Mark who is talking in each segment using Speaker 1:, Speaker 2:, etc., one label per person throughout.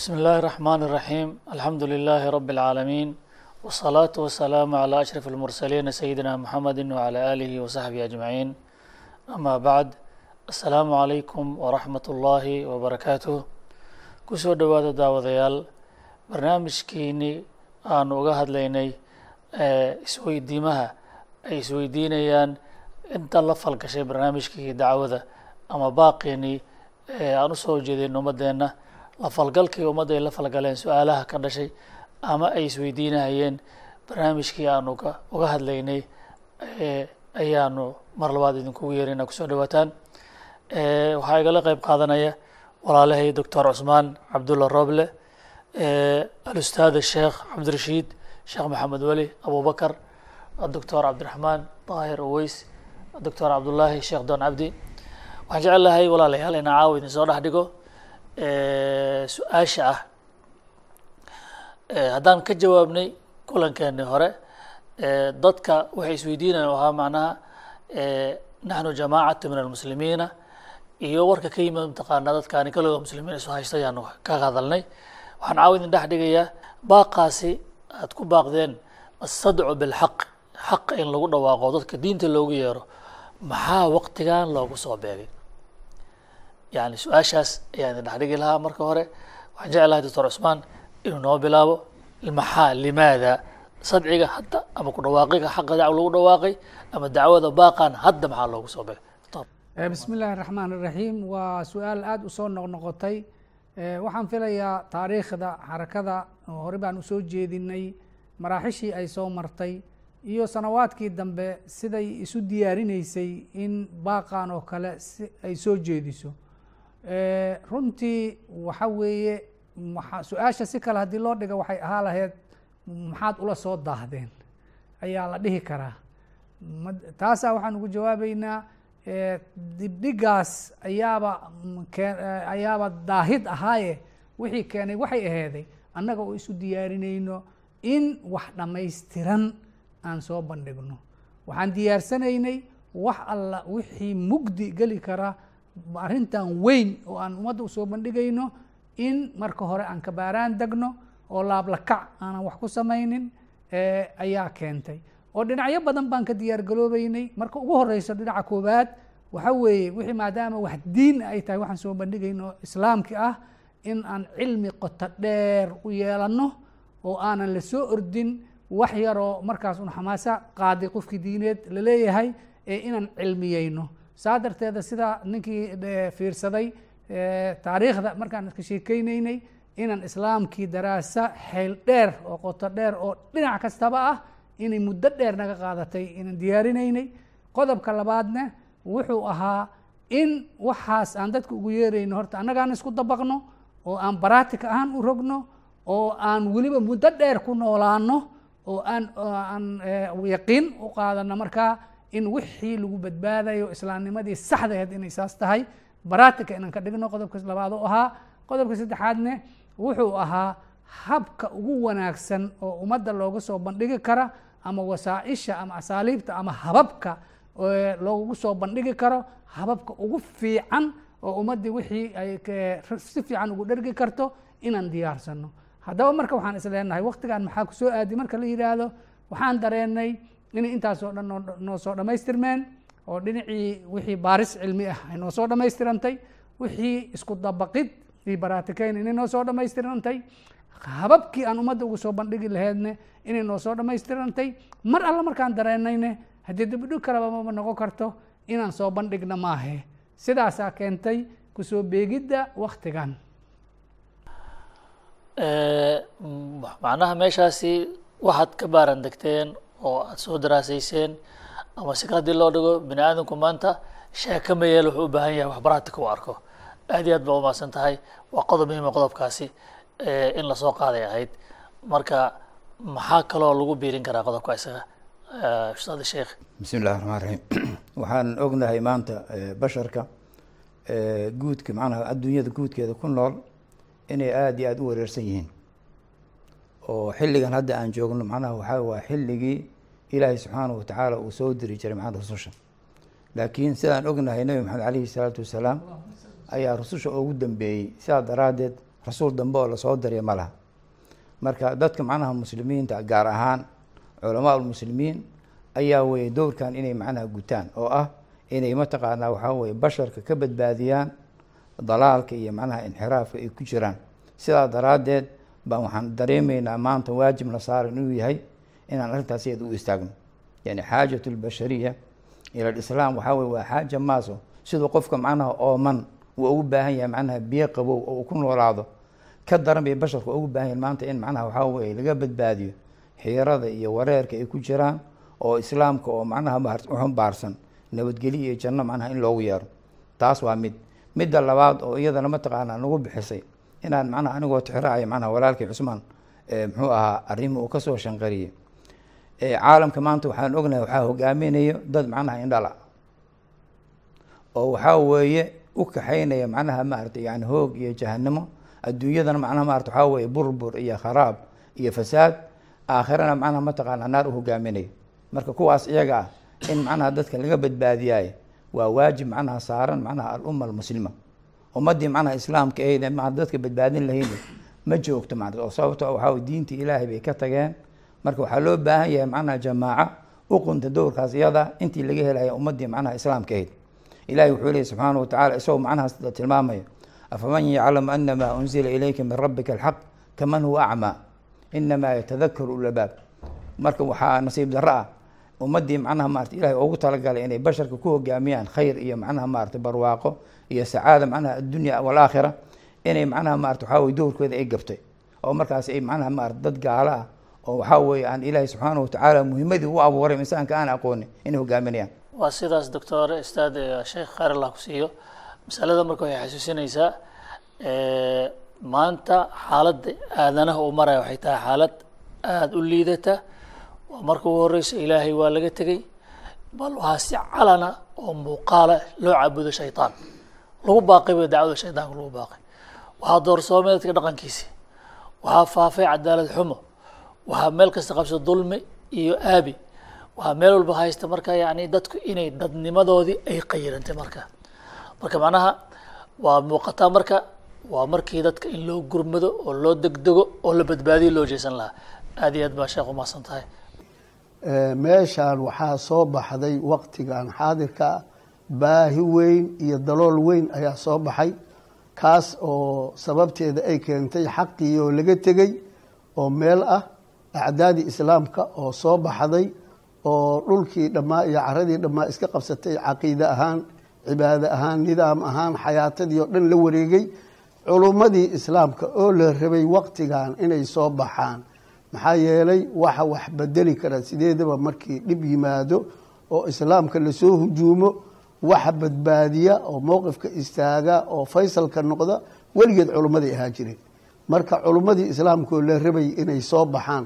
Speaker 1: بسم الله الرحمن الرحيم الحمد لله رب العالمين والصلاة والسلام على أشرف المرسلين سيدنا محمد وعلى آله وصحبه أجمعين أما بعد السلام عليكم ورحمة الله وبركاته kusoo dhowaada daawadayaal barnaamijkiini aanu uga hadlaynay isweydiimaha ay isweydiinayaan inta la falgashay barnaamijkii dacwada ama baaqeenii aan usoo jeedin ummadeenna la falgalkii ummadda ay la falgaleen su'aalaha ka dhashay ama ay isweydiinahayeen barnaamijkii aanu ka uga hadlaynay ayaanu mar labaad idinkugu yeerina ku soo dhawaataan. Waxaa igala qeyb qaadanaya walaalahay doctor cusmaan cabdulla roble alustaad sheekh cabdirashiid sheekh maxamed weli abubakar doctor cabdiraxmaan daahir uweys doctor cabdullaahi sheekh doon cabdi. Waxaan jecel lahay walaalayaal inaa caawa idin soo dhex dhigo su'aasha ah. Haddaan ka jawaabnay kulankeenii hore dadka waxay isweydiinayan ahaa macnaha naxnu jamaacatu min almuslimiina iyo warka ka yimid mataqaanaa dadkaani kalooda muslimiin isu haysta ayaanu ka hadalnay. Waxaan caawa idin dhex dhigayaa baaqaasi aad ku baaqdeen asadcu bilxaq xaqa in lagu dhawaaqo dadka diinta loogu yeero maxaa waqtigan loogu soo beegay yani su'aashaas ayaan idin dhex dhigi lahaa marka hore. Waxaan jeclahay doctor cusmaan inuu noo bilaabo maxaa limaada? Sadciga hadda ama ku dhawaaqiga xaqa dacwa lagu dhawaaqay ama dacwada baaqan hadda maxaa loogu soo beegay
Speaker 2: bismi illaahi raxmaan iraxiim waa su'aal aada u soo noqnoqotay. Waxaan filayaa taariikhda xarakada hore baan u soo jeedinay maraaxishii ay soo martay iyo sanawaadkii dambe siday isu diyaarinaysay in baaqan oo kale si ay soo jeediso runtii waxa weeye su'aasha si kale haddii loo dhiga waxay ahaa lahayd maxaad ula soo daahdeen ayaa la dhihi karaa. Taasaa waxaan ugu jawaabeynaa dibdhigaas ayaaba ayaaba daahid ahaaye wixii keenay waxay aheeday annaga oo isu diyaarinayno in wax dhammaystiran aan soo bandhigno. Waxaan diyaarsanaynay wax alla wixii mugdi geli kara arrintan weyn oo aan ummadda u soo bandhigayno in marka hore aan kabaaraan degno oo laablakac aanan wax ku samaynin ayaa keentay. Oo dhinacyo badan baan ka diyaar galoobeynay marka ugu horeyso dhinaca koowaad waxa weeye wixii maadaama wax diin ay tahay waxaan soo bandhigayno islaamki ah in aan cilmi qoto dheer u yeelanno oo aanan la soo ordin wax yaroo markaas un xamaasa qaaday qofkii diineed la leeyahay ee inaan cilmiyeyno saa darteeda sida ninkii fiirsaday taariikhda markaan ka sheekeyneynay inaan islaamkii daraasa xeyl dheer oo qoto dheer oo dhinac kastaba ah inay muddo dheer naga qaadatay inaan diyaarinaynay qodobka labaadna wuxuu ahaa in waxaas aan dadka ugu yeerayno horta annagaan isku dabaqno oo aan baraatika ahaan u rogno oo aan weliba muddo dheer ku noolaano oo aan aan yaqiin u qaadano markaa in wixii lagu badbaadayo islaamnimadii saxda aheyd inay saas tahay. Baraatika inaan ka dhigno qodobka labaad u ahaa qodobka saddexaadne wuxuu ahaa habka ugu wanaagsan oo ummadda looga soo bandhigi kara ama wasaaisha ama asaaliibta ama hababka loogu soo bandhigi karo hababka ugu fiican oo ummaddii wixii ay si fiican ugu dhergi karto inaan diyaarsano haddaba marka waxaan isleenahay waktigan maxaa ku soo aadi marka la yidhaahdo waxaan dareenay inay intaasoo dhan noo soo dhammaystirmeen oo dhinacii wixii baaris cilmi ah ay noo soo dhammaystirantay wixii isku dabaqid iyo baraatikeyn inay noo soo dhammaystirantay hababkii aan ummadda ugu soo bandhigi laheydne inay noo soo dhammaystirantay. Mar alla markaan dareenayne haddii dibidhig kaleba maba noqon karto inaan soo bandhigna maahe. Sidaasaa keentay ku soo beegidda waktigan
Speaker 1: macnaha meeshaasi waxaad ka baaran degteen oo aada soo daraasayseen ama si ka haddii loo dhigo bini aadamku maanta sheeka mayeel wuxuu u baahan yahay wax baraatika arko. Aad iyo aad baa umahadsan tahay. Waa qodob muhiima qodobkaasi in la soo qaaday ahayd. Marka maxaa kaloo lagu biirin karaa qodobka isaga? Ustaad sheekh.
Speaker 3: Bismi illahi raxmaan raxiim waxaan ognahay maanta basharka guudka macnaha adduunyada guudkeeda ku nool inay aada iyo aada u wareersan yihiin oo xilligan hadda aan joogno macnaha waxaa waa xilligii ilaahay subxaanahu watacaala uu soo diri jiray macnaha rususha. Laakiin sidaan ognahay nebi maxamed calayhi salaatu wasalaam ayaa rususha ugu dambeeyey. Sidaa daraaddeed rasuul dambe oo la soo diray ma laha. Marka dadka macnaha muslimiinta gaar ahaan culamaa ulmuslimiin ayaa weeye dowrkan inay macnaha gutaan oo ah inay mataqaanaa waxaa weye basharka ka badbaadiyaan dalaalka iyo macnaha inxiraafka ay ku jiraan. Sidaa daraaddeed baan waxaan dareemaynaa maanta waajibna saaran inuu yahay inaan arrintaas u istaagno. Yani xaajat lbashariya ila lislaam waxaa weye waa xaaja maaso. Siduu qofka macnaha ooman uu ugu baahan yahay macnaha biyo qabow oo uu ku noolaado ka daran bay basharka ugu baahan yahin maanta in macnaha waxaa weye laga badbaadiyo xiirada iyo wareerka ay ku jiraan oo islaamka oo macnaha uxambaarsan nabadgelyo iyo janno macnaha in loogu yeero. Taas waa mid. Midda labaad oo iyadana mataqaanaa nagu bixisay inaan macnaha anigoo tixraacayo macnaha walaalkii cusmaan muxuu ahaa arrimi uu ka soo shanqariyey. Caalamka maanta waxaan ognahay waxaa hogaaminayo dad macnaha indhala oo waxaa weeye u kaxaynaya macnaha maaragtay yani hoog iyo jahanamo adduunyadana macnaha maarata waxaa weeye burbur iyo kharaab iyo fasaad. Aakhirana macnaha mataqaana naar u hogaaminaya marka kuwaas iyaga ah in macnaha dadka laga badbaadiyaayo waa waajib macnaha saaran macnaha alumma almuslima ummaddii macnaha islaamka ahayd ma dadka badbaadin lahayn ma joogto macna oo sababto waxaa weye diinta ilaahay bay ka tageen. Marka waxaa loo baahan yahay macnaha jamaaca uqunta dowrkaas iyada intii laga helaya ummaddii macnaha islaamka ahayd. Ilahi wuxuu leeyay subxaana wa tacala isagoo macnahaas tilmaamaya afaman yaclam anama unzila ilayka min rabbika alxaq kaman huwa acmaa inamaa yatadakaru ulabaab marka waxaa nasiib darro ah ummaddii macnaha maarata ilahay ugu talagalay inay basharka ku hogaamiyaan khayr iyo macnaha maarata barwaaqo iyo sacaada macnaha addunya walaakhira inay macnaha maarata waxaa weye dowrkooda ay gabtay. Oo markaas ay macnaha maarata dad gaalo ah oo waxaa weeye aan ilaahay subxaana watacaala muhimadii u abuuray insaanka aan aqoonin inay hogaaminayaan
Speaker 1: waa sidaas doctor ustaad sheekh khayr allah ku siiyo. Masalada marka waxay xasuusinaysaa maanta xaaladda aadanaha uu maraya waxay tahay xaalad aada u liidata waa marka ugu horeyso ilaahay waa laga tegey bal waa si calana oo muuqaala loo caabudo shaytaan. Lagu baaqay ba dacwada shaydaanka lagu baaqay. Waxaa doorsoomay dadka dhaqankiisi waxaa faafay cadaalad xumo. Waxaa meel kasta qabsa dulmi iyo aabi. Waxaa meel walba haysta marka yani dadku inay dadnimadoodii ay qayirantay marka. Marka macnaha waa muuqataa marka waa markii dadka in loo gurmado oo loo degdego oo la badbaadiyo loo jeesan lahaa. Aad iyo aad baa sheekh umahadsan tahay
Speaker 4: meeshaan waxaa soo baxday waktigan xaadirka baahi weyn iyo dalool weyn ayaa soo baxay kaas oo sababteeda ay keentay xaqii oo laga tegey oo meel ah acdaadii islaamka oo soo baxday oo dhulkii dhammaa iyo caradii dhammaa iska qabsatay caqiide ahaan cibaado ahaan nidaam ahaan xayaatadii oo dhan la wareegay culummadii islaamka oo la rabay waktigan inay soo baxaan maxaa yeelay waxa wax bedeli kara sideedaba markii dhib yimaado oo islaamka la soo hujuumo waxa badbaadiya oo mowqifka istaaga oo faysalka noqda weligeed culummaday ahaa jireen marka culummadii islaamkaoo la rabay inay soo baxaan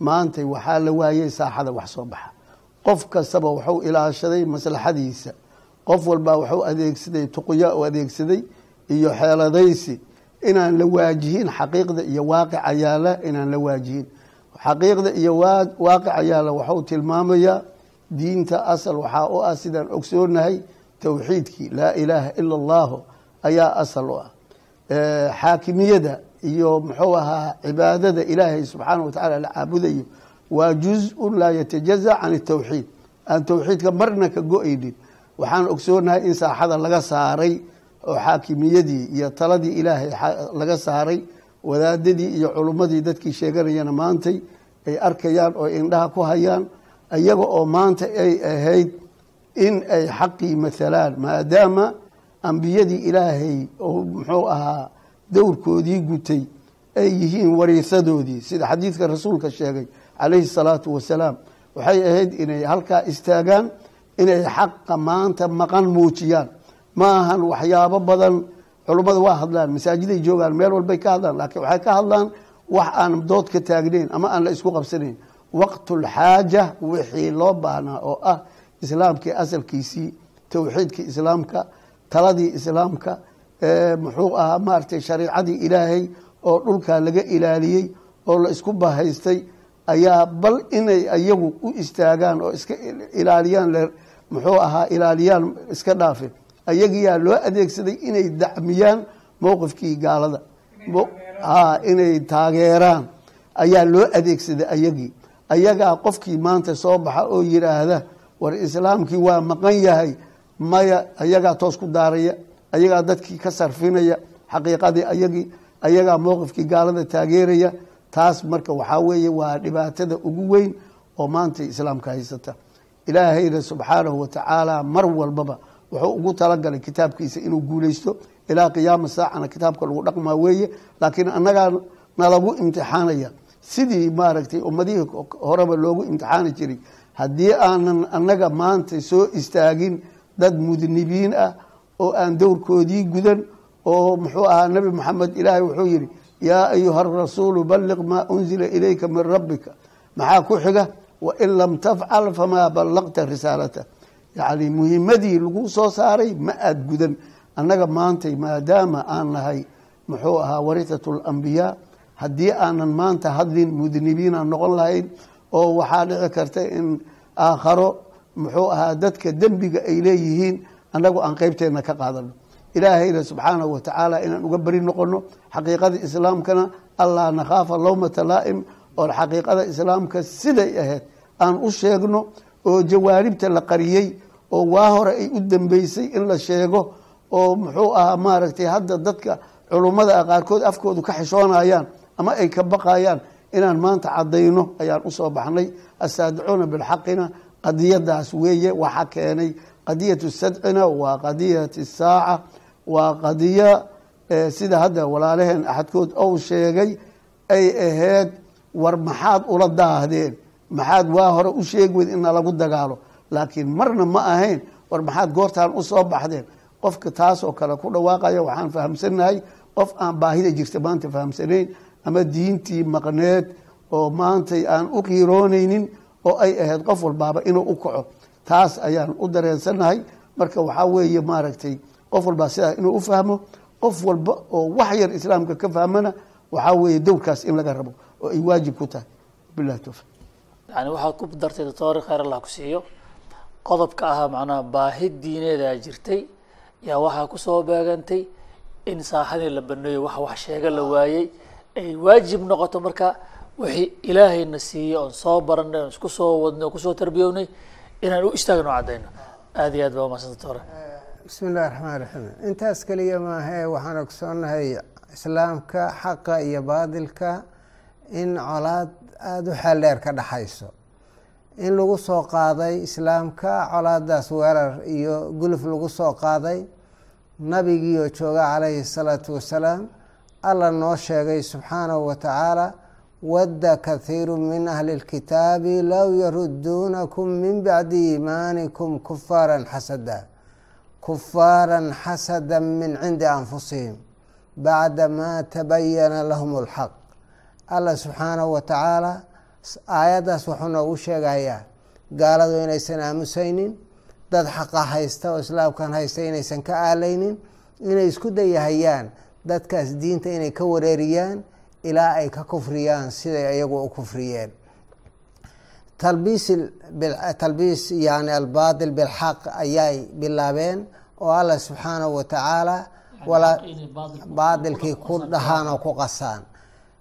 Speaker 4: maantay waxaa la waayey saaxada wax soo baxa. Qof kastaba wuxuu ilaashaday maslaxadiisa qof walbaa wuxuu adeegsaday tuqya u adeegsaday iyo xeeladaysi. Inaan la waajihin xaqiiqda iyo waaqica yaalla inaan la waajihin xaqiiqda iyo waaqica yaalla waxuu tilmaamayaa diinta asal waxaa u ah sidaan ogsoonahay towxiidkii laa ilaaha ila allahu ayaa asal u ah. Xaakimiyada iyo muxuu ahaa cibaadada ilaahay subxaana wa tacala la caabudayo waa juz-un laa yatajaza can towxiid aan towxiidka marna ka go'aynin. Waxaan ogsoonahay in saaxada laga saaray oo xaakimiyadii iyo taladii ilaahay laga saaray wadaadadii iyo culummadii dadkii sheeganayana maantay ay arkayaan oo indhaha ku hayaan iyaga oo maanta ay ahayd in ay xaqii maalaan maadaama ambiyadii ilaahay oo muxuu ahaa dowrkoodii gutay ay yihiin wariisadoodii. Sida xadiidka rasuulka sheegay calayhi salaatu wasalaam waxay ahayd inay halkaa istaagaan inay xaqa maanta maqan muujiyaan. Ma ahan waxyaabo badan culummada waa hadlaan masaajiday joogaan meel walbay ka hadlaan laakiin waxay ka hadlaan wax aan dood ka taagnayn ama aan la isku qabsanayn. Waqtulxaaja wixii loo baahnaa oo ah islaamkii asalkiisii towxiidkii islaamka taladii islaamka muxuu ahaa maaragtay shariicadii ilaahay oo dhulkaa laga ilaaliyey oo la isku bahaystay ayaa bal inay iyagu u istaagaan oo iska ilaaliyaan muxuu ahaa ilaaliyaan iska dhaafin. Ayagiyaa loo adeegsaday inay dacmiyaan mowqifkii gaalada inay taageeraan. Ayaa loo adeegsaday ayagii. Ayagaa qofkii maanta soo baxa oo yidhaahda war islaamkii waa maqan yahay. Maya ayagaa toos ku daaraya. Ayagaa dadkii ka sarfinaya. Xaqiiqadii ayagii ayagaa mowqifkii gaalada taageeraya. Taas marka waxaa weeye waa dhibaatada ugu weyn oo maanta islaamka haysata. Ilaahayna subxaanahu watacaala mar walbaba wuxuu ugu talagalay kitaabkiisa inuu guuleysto ilaa qiyaama saacana kitaabka lagu dhaqmaa weeye laakiin annagaa nalagu imtixaanaya. Sidii maaragtay ummadihii horeba loogu imtixaani jiray haddii aanan annaga maanta soo istaagin dad mudnibiin ah oo aan dowrkoodii gudan oo muxuu ahaa nebi moxamed ilaahay wuxuu yidhi yaa ayuha arasuulu balliq maa unzila ilayka min rabbika. Maxaa ku xiga? Wain lam tafcal famaa ballaqta risaalata. Yacni muhimadii lagu soo saaray ma aada gudan annaga maantay maadaama aan nahay muxuu ahaa warithatu lambiyaa haddii aanan maanta hadlin mudnibiinaan noqon lahayn oo waxaa dhici karta in aakharo muxuu ahaa dadka dembiga ay leeyihiin annagu aan qeybteenna ka qaadano ilaahayna subxaanahu watacaala inaan uga beri noqono xaqiiqada islaamkana allaa nakhaafa lowmata laa'im oon xaqiiqada islaamka siday ahayd aan u sheegno oo jawaanibta la qariyey oo waa hore ay u dambeysay in la sheego oo muxuu ahaa maaragtay hadda dadka culummada qaarkood afkoodu ka xishoonayaan ama ay ka baqayaan inaan maanta cadayno ayaan u soo baxnay. Asaadicuuna bilxaqina qadiyadaas weeye waxa keenay qadiyatu sadcina waa qadiyat saaca waa qadiyo sida hadda walaalaheen axadkood ou sheegay ay ahayd war maxaad ula daahdeen. Maxaad waa hore u sheegi weyd ina lagu dagaalo. Laakiin marna ma ahayn war maxaad goortaan u soo baxdeen qofka taasoo kale ku dhawaaqaya waxaan fahamsanahay qof aan baahida jirta maanta fahamsanayn ama diintii maqneed oo maantay aan u qiiroonaynin oo ay ahayd qof walbaaba inuu u kaco. Taas ayaan u dareensanahay marka waxaa weeye maaragtay qof walbaa sidaa inuu u fahmo qof walba oo wax yar islaamka ka fahmana waxaa weeye dowrkaas in laga rabo oo ay waajib ku tahay. Bilahi towfiq
Speaker 1: yani waxaad ku dartay doctor khayr allah ku siiyo. Qodobka ahaa macnaha baahi diineedaa jirtay yaa waxaa ku soo beegantay in saaxadii la baneeyo wax wax sheega la waayey ay waajib noqoto marka wixii ilaahayna siiyey oon soo baranay oon isku soo wadnay oo ku soo tarbiyownay inaan u istaagno caddayno aada iyo aad baa umadsanta doctor
Speaker 5: bismi illahi raxmaan raxiim intaas keliya maahee waxaan ogsoonnahay islaamka xaqa iyo baadilka in colaad aada u xeeldheer ka dhaxayso in lagu soo qaaday islaamka colaadaas weerar iyo guluf lagu soo qaaday nabigiioo jooga calayhi salaatu wasalaam alla noo sheegay subxaanahu wa tacaala wadda kathiiru min ahli lkitaabi low yaruduunakum min bacdi iimaanikum kufaaran xasada kufaaran xasada min cindi anfusihim bacda maa tabayana lahum اlxaq alla subxaanahu wa tacaala aayaddaas wuxuu noogu sheegayaa gaaladu inaysan aamusaynin dad xaqa haysta oo islaamkan haysta inaysan ka aalaynin inay isku dayahayaan dadkaas diinta inay ka wareeriyaan ilaa ay ka kufriyaan siday ayagu u kufriyeen. Talbiis yani albaatil bilxaq ayay bilaabeen oo alla subxaanahu wa tacaala baadilkii ku dhahaan oo ku qasaan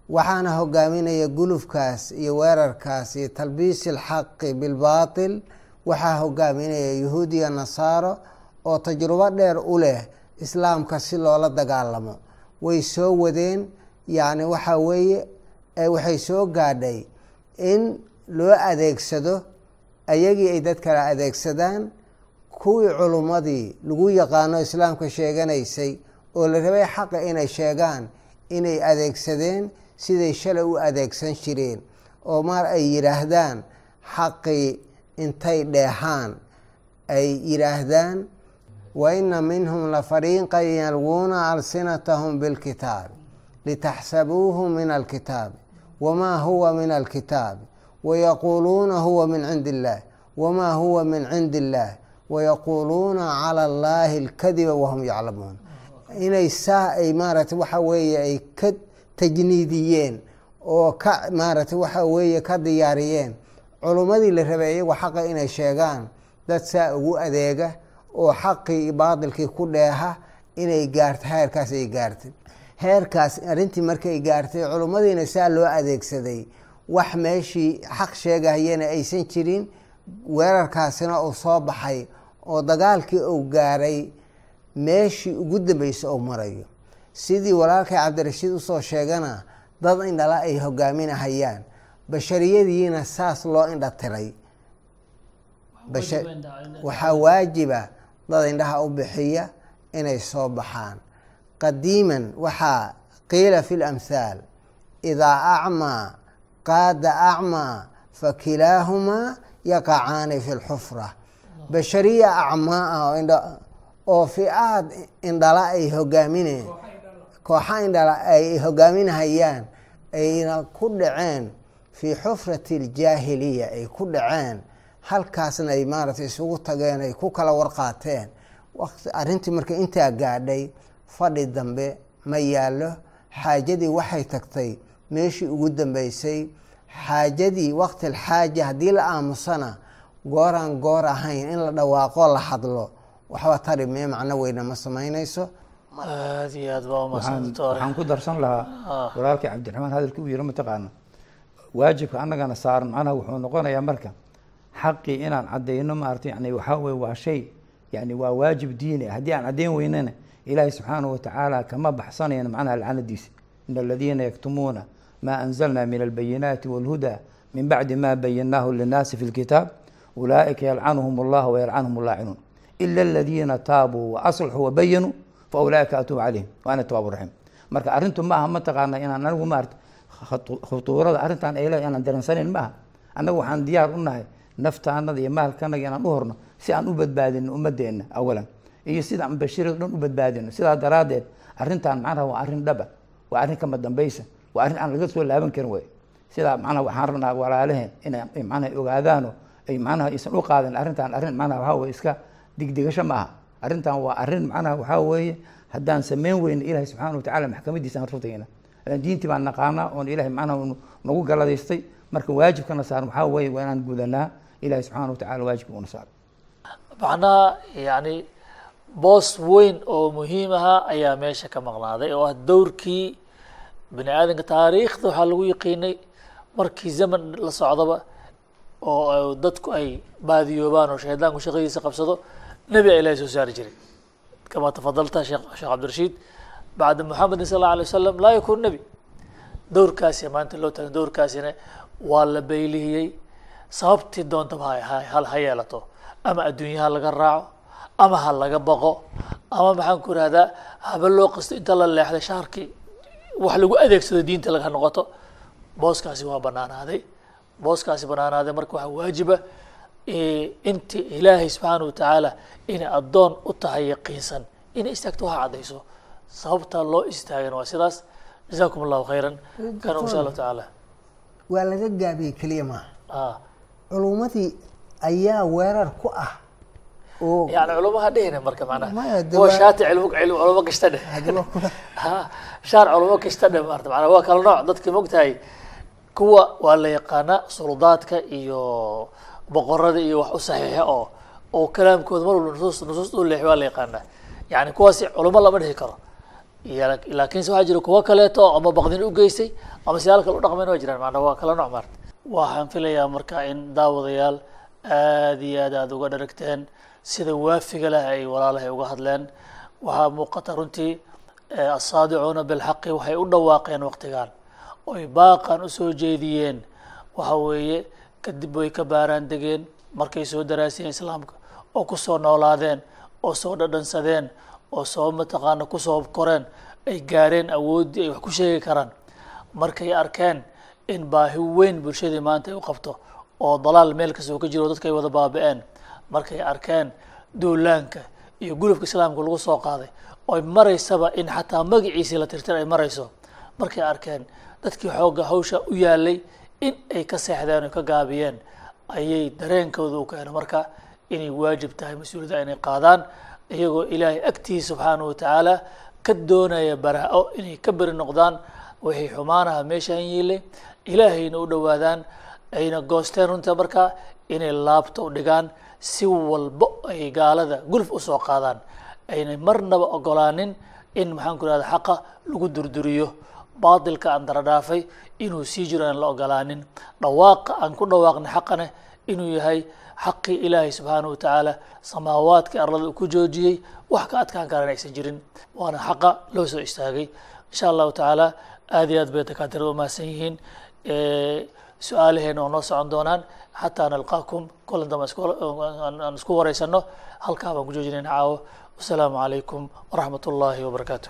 Speaker 5: waxaana hogaaminaya gulufkaas iyo weerarkaas iyo talbiis ilxaqi bilbaatil. Waxaa hogaaminaya yahuud iyo nasaaro oo tajrubo dheer u leh islaamka si loola dagaalamo. Way soo wadeen yacni waxaa weeye waxay soo gaadhay in loo adeegsado ayagii ay dad kale adeegsadaan kuwii culummadii lagu yaqaano islaamka sheeganaysay oo la rabay xaqa inay sheegaan inay adeegsadeen siday shalay u adeegsan jireen oo maar ay yidhaahdaan xaqii intay dheehaan ay yidhaahdaan wa ina minhum la fariiqan yalwuuna alsinatahum bilkitaabi litaxsabuuhu min alkitaabi wamaa huwa min alkitaabi wayaquuluuna huwa min cindi illaah wamaa huwa min cindi illaah wayaquuluuna cala allahi alkadiba wahum yaclamuun. Inay saa ay maaragtay waxa weeye ay ka tajniidiyeen oo ka maaragtay waxa weeye ka diyaariyeen. Culummadii la rabay iyagu xaqa inay sheegaan. Dad saa ugu adeega oo xaqii baadilkii ku dheeha inay gaarto heerkaas ay gaartay. Heerkaas arrintii markay gaartay culummadiina saa loo adeegsaday. Wax meeshii xaq sheegahayana aysan jirin weerarkaasina uu soo baxay oo dagaalkii uu gaaray meeshii ugu dambeysay uu marayo sidii walaalkay cabdirashiid u soo sheegana dad indhala ay hogaaminahayaan bashariyadiina saas loo indha tiray waxaa waajiba dad indhaha u bixiya inay soo baxaan. Qadiiman waxaa qiila fi lamhaal idaa acmaa qaada acmaa fakilaahumaa yaqacaani fi lxufra bashariya acmaa ah oo oo fi-aad indhala ay hogaamineen kooxa ay hogaaminahayaan ayna ku dhaceen fii xufrati aljaahiliya ay ku dhaceen. Halkaasna ay maaragtay isugu tageen ay ku kala warqaateen. Arrintii marka intaa gaadhay fadhi dambe ma yaallo. Xaajadii waxay tagtay meeshii ugu dambeysay xaajadii waqti alxaaja haddii la aamusana gooraan goor ahayn in la dhawaaqo la hadlo. Waxba tari mee macno weyna ma samaynayso
Speaker 1: aada iyo aad baa
Speaker 3: waxaan
Speaker 1: umadsanta doctor
Speaker 3: waxaan ku darsan lahaa walaalkii cabdiraxmaan hadalkii uu yiri mataqaana waajibka annagana saaran macnaha wuxuu noqonayaa marka xaqii inaan caddeyno maarata yani waxaa weye waa shay yani waa waajib diini ah haddii aan caddeyn weynana ilaahi subxaanahu watacaala kama baxsanayna macnaha lacnadiisa. In aladiina yaktumuuna ma anzalna min albayinaati walhuda min bacdi ma bayannaahu linnaasi fi lkitaab ulaa'ika yalcanuhum allah wayalcanhum allaacinuun ila aladiina taabuu waaslaxuu wabayanuu fa ulaa'ika atuubu calayhim wa ana tawaabu raxiim marka arrintu ma aha mataqaana inaan anigu maarata khutuurada arrintan ay leedahay inaan dareensanayn ma aha annagu waxaan diyaar u nahay naftaanada iyo maalkanaga inaan u horno si aan u badbaadino ummadeenna awalan iyo sida aan bashirada dhan u badbaadino sidaa daraaddeed arrintan macnaha waa arrin dhaba waa arrin kama dambaysa waa arrin aan laga soo laaban karin wey sidaa macnaha waxaan rabnaa walaalaheen inay macnaha ogaadaano ay macnaha aysan u qaadan arrintan arrin macnaha waxaa weye iska digdigasho ma aha arrintan waa arrin macnaha waxaa weeye haddaan samayn weyno ilaahay subxaana watacala maxkamadiisa aan rutagayna diintii baan naqaanaa oon ilahay macnaha nagu galadaystay marka waajibkana saaran waxaa weeye waa inaan gudanaa ilahay subxaana watacala waajibka una saaran
Speaker 1: macnaha yani boos weyn oo muhiim ahaa ayaa meesha ka maqnaaday oo ah dowrkii bani aadamka taariikhda waxaa lagu yaqiinay markii zaman la socdaba oo dadku ay baadiyoobaan oo shaydaanku shaqadiisa qabsado nebi a ilahay soo saari jiray. Kama tafadalta sheekh sheekh cabdirashiid bacda muxamedin sal alla alay wasalam laa yakun nebi dowrkaasi maanta loo tagan dowrkaasina waa la baylihiyey sababtii doontaba ha hal ha yeelato. Ama adduunyaha laga raaco ama ha laga baqo ama maxaan ku irahdaa haba loo qasto inta la leexday shaarkii wax lagu adeegsado diinta laga noqoto. Booskaasi waa banaanaaday booskaasi banaanaaday marka waxaa waajiba inti ilaahay subxaana watacaala inay addoon u tahay yaqiinsan inay istaagto waxa caddayso. Sababta loo istaagan waa sidaas. Jazakum allahu khayran. Kana insha allahu tacaala.
Speaker 5: Waa laga gaabiyey keliya maaha
Speaker 1: ah.
Speaker 5: Culummadii ayaa weerar ku ah
Speaker 1: yani culumaha dhehina marka kuwa
Speaker 5: waa-
Speaker 1: shaati culumo kasta dheh. Ha shaar culumo kasta dheh maarta. Macnaha waa kala nooc. Dadka mogtahay kuwa waa la yaqaanaa suludaadka iyo boqorada iyo wax u saxiixa oo oo kalaamkooda mar walba nusuus nusuus u leexi waa la yaqaanaa. Yani kuwaasi culumo lama dhihi karo. Laakiinse waxaa jira kuwo kaleeto ama baqdin u geystay ama siyaal kale u dhaqmeen waa jiraan macnaha waa kala nooc maarta waxaan filayaa marka in daawadayaal aad iyo aad aada uga dharagteen sida waafiga leh ay walaalahay uga hadleen. Waxaa muuqata runtii eh, asaadicuuna bilxaqi waxay u dhawaaqeen waqtigan oy baaqan u soo jeediyeen. Waxa weeye kadib way ka baaraan degeen markay soo daraasiyeen islaamka oo ku soo noolaadeen oo soo dhadhansadeen oo soo mataqaana ku soo koreen ay gaareen awooddii ay wax ku sheegi karaan. Markay arkeen in baahi weyn bulshadii maanta ay u qabto oo dalaal meel kastoo ka jiro dadka ay wada baaba-een. Markay arkeen duulaanka iyo gulufka islaamka lagu soo qaaday oy maraysaba in xataa magaciisii la tirtir ay marayso. Markay arkeen dadkii xoogga hawsha u yaalay in ay ka seexdeen oo ka gaabiyeen ayay dareenkooda u keeno marka inay waajib tahay mas'uuliyadda inay qaadaan iyagoo ilaahay agtiisa subxaanahu watacaala ka doonaya baraa-o inay ka beri noqdaan wixii xumaanaha meeshaan yiilay ilaahayna u dhowaadaan ayna goosteen runta. Markaa inay laabta u dhigaan si walbo ay gaalada gulf u soo qaadaan aynay marnaba ogolaanin in maxaan ku ihahda xaqa lagu durduriyo baatilka aan daradhaafay inuu sii jiro aan la ogolaanin. Dhawaaqa aan ku dhawaaqnay xaqane inuu yahay xaqii ilaahay subxaana wa tacaala samaawaadka arlada uu ku joojiyey wax ka adkaan karan aysan jirin. Waana xaqa loo soo istaagay. Insha allahu tacaala aad iyo aad bay dakaatirada umahadsan yihiin. Su'aalaheena oo noo socon doonaan xataa nalqaakum kulan dambe aan isku wareysano halkaa baan ku joojinayna caawo. Wasalaamu calaykum waraxmat ullaahi wabarakaatu